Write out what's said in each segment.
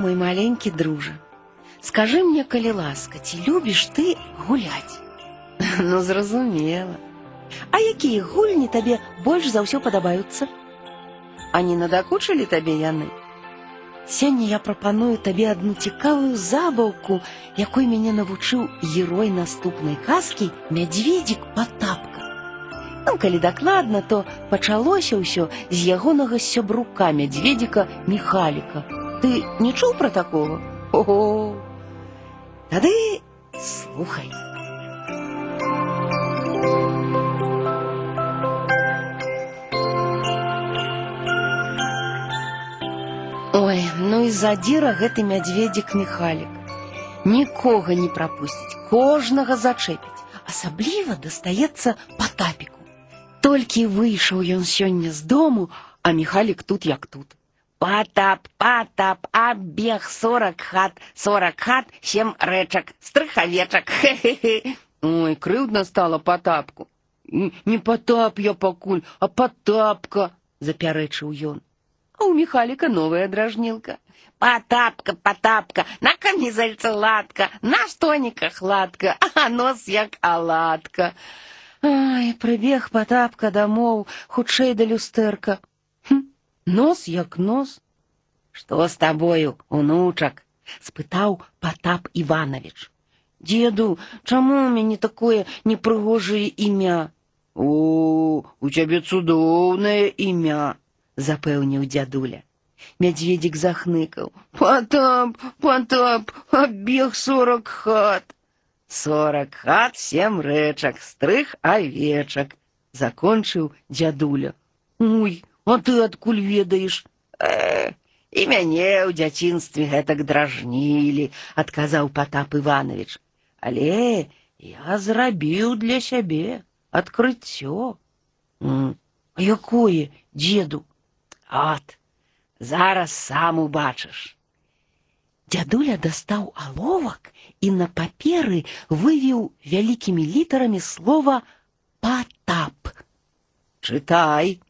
мой маленькі дружа, скажы мне, калі ласка, ці любіш ты гуляць? Ну, зразумела. А якія гульні табе больш за ўсё падабаюцца? А не надакучылі табе яны? Сёння я прапаную табе адну цікавую забаўку, якой мяне навучыў герой наступнай казкі мядзведзік Патапка. Ну, калі дакладна, то пачалося ўсё з ягонага сябрука мядзведзіка Міхаліка. Ты не чуў пра такога? Ого! Тады слухай. Ой, ну і задзіра гэты мядзведзік Міхалік. Нікога не прапусціць, кожнага зачэпіць. Асабліва дастаецца Патапіку. Толькі выйшаў ён сёння з дому, а Міхалік тут як тут. Патап, патап, абег сорок хат, сорок хат, сем рэчак, стрыхавечак. Хе-хе-хе. Ой, крыўдна стала Патапку. «Н- Не Патап я пакуль, а Патапка, запярэчыў ён. А у Михалика новая дражнилка. Потапка, потапка, на камизельце ладка, на штониках ладка, а нос як оладка. Ай, прыбег потапка домоў, хутчэй да люстэрка. Хм, нос як нос. Што з табою, унучак? спытаў Потап Иванович. Деду, чаму у мяне такое непрыгожае імя? О, у цябе цудоўнае імя, запэўніў дзядуля. Мядзведзік захныкаў. Потап, потап, абег сорок хат. Сорок хат, сем рэчак, стрых авечак, закончыў дзядуля. Ой, а ты адкуль ведаеш? Э, і мяне ў дзяцінстве гэтак дражнілі, адказаў Потап Иванович. Але я зрабіў для сябе адкрыццё. М, А якое, дзеду? От, зараз сам убачыш. Дзядуля дастаў аловак і на паперы вывеў вялікімі літарамі слова патап. Чытай.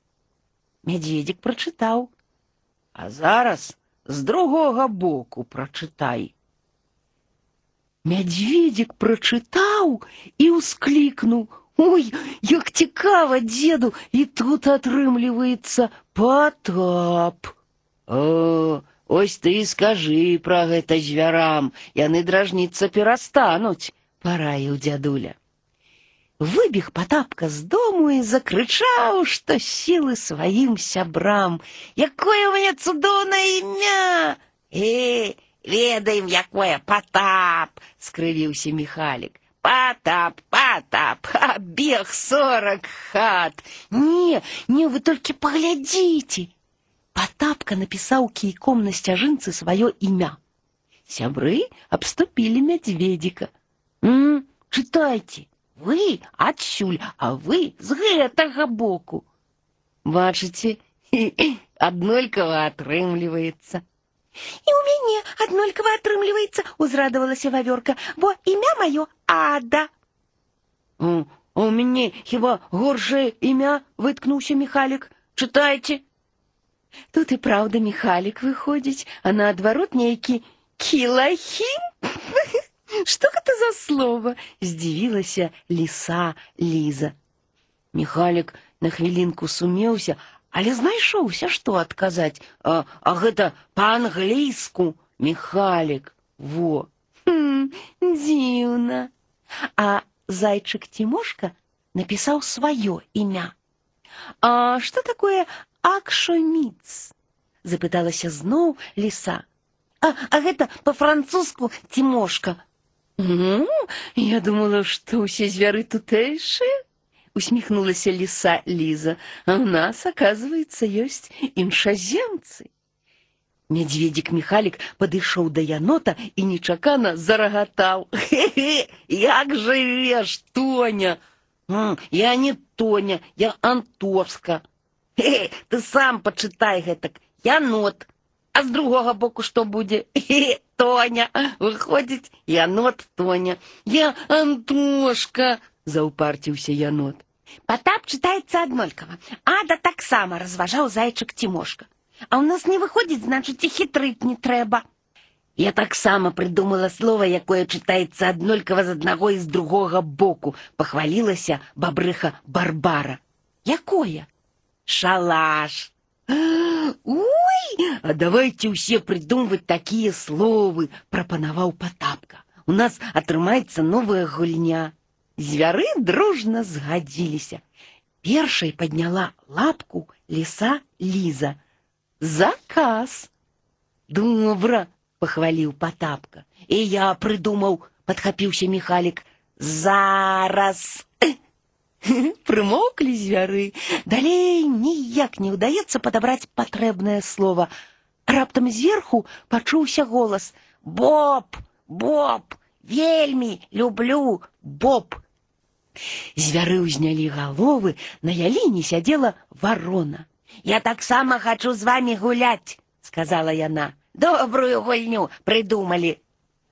Мядзведзік прачытаў. А зараз з другога боку прачытай. Мядзведзік прачытаў і ўсклікнуў: Ой, як цікава, дзеду, і тут атрымліваецца патап. О, ось ты і скажы пра гэта звярам, яны дражніцца перастануць, параіў дзядуля. Выбег Потапка з дому і закрычаў, што сілы сваім сябрам. Якое ў мяне цудоўнае імя! Э, ведаем, якое Потап! — скрывіўся Міхалік. Потап, Потап, бег сорок хат. Не, не, вы только поглядите. Потапка написал кійком на сцяжынцы свое імя. Сябры обступили мядзведзіка. М, читайте, вы адсюль, а вы з гэтага боку. Бачыце, аднолькава атрымліваецца. І ў мяне аднолькава атрымліваецца, узрадавалася вавёрка, бо імя маё Ада. А у мяне хіба горшае імя выткнуўся Міхалік. Чытайце. Тут і праўда Міхалік выходзіць, а наадварот нейкі кілахін. Што гэта за слова? здзівілася ліса Ліза. Міхалік на хвілінку сумеўся, але знайшоўся, што адказаць. А, а гэта па-англійску Міхалік. Во. Хм, дзіўна. А зайчык Тимошка напісаў сваё імя. А што такое акшоміц? запыталася зноў ліса. А, а гэта па-французску Тимошка. Ну, я думала, што ўсе звяры тутэйшыя. Усміхнулася ліса Ліза. А ў нас, оказывается, ёсць іншаземцы. Мядзведзік Міхалік падышоў да янота і нечакана зарагатаў. Хе-хе, як жывеш, Тоня? М, я не Тоня, я Антоска. Хе, ты сам пачытай гэтак. Янот. А з другога боку што будзе? Хе, Тоня. Выходзіць, янот Тоня. Я Антошка, заўпарціўся янот. Потап чытаецца аднолькава. Ада таксама разважаў зайчык Тимошка. А ў нас не выходзіць, значыць, і хітрыць не трэба. Я таксама прыдумала слова, якое чытаецца аднолькава з аднаго і з другога боку, пахвалілася бабрыха Барбара. Якое? Шалаш. Ой, а давайте ўсе прыдумваць такія словы, прапанаваў Патапка. У нас атрымаецца новая гульня. Звяры дружна згадзіліся. Першай падняла лапку ліса Ліза. Заказ. Добра, пахваліў Патапка. І я прыдумаў, падхапіўся Міхалік. Зараз. Прымоўклі звяры. Далей ніяк не ўдаецца падабраць патрэбнае слово. Раптам зверху пачуўся голас: « Боб, Боб, вельмі люблю Боб. Звяры ўзнялі галовы, на яліне сядзела варона. Я таксама хачу з вами гуляць, сказала яна. Добрую гульню прыдумалі.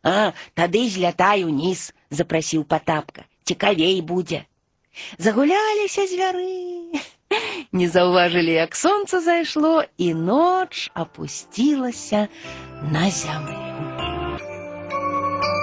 А, тады злятай уніз, запрасіў Патапка. Цікавей будзе. Загуляліся звяры. Не заўважылі, як сонца зайшло, і ноч апусцілася на зямлю.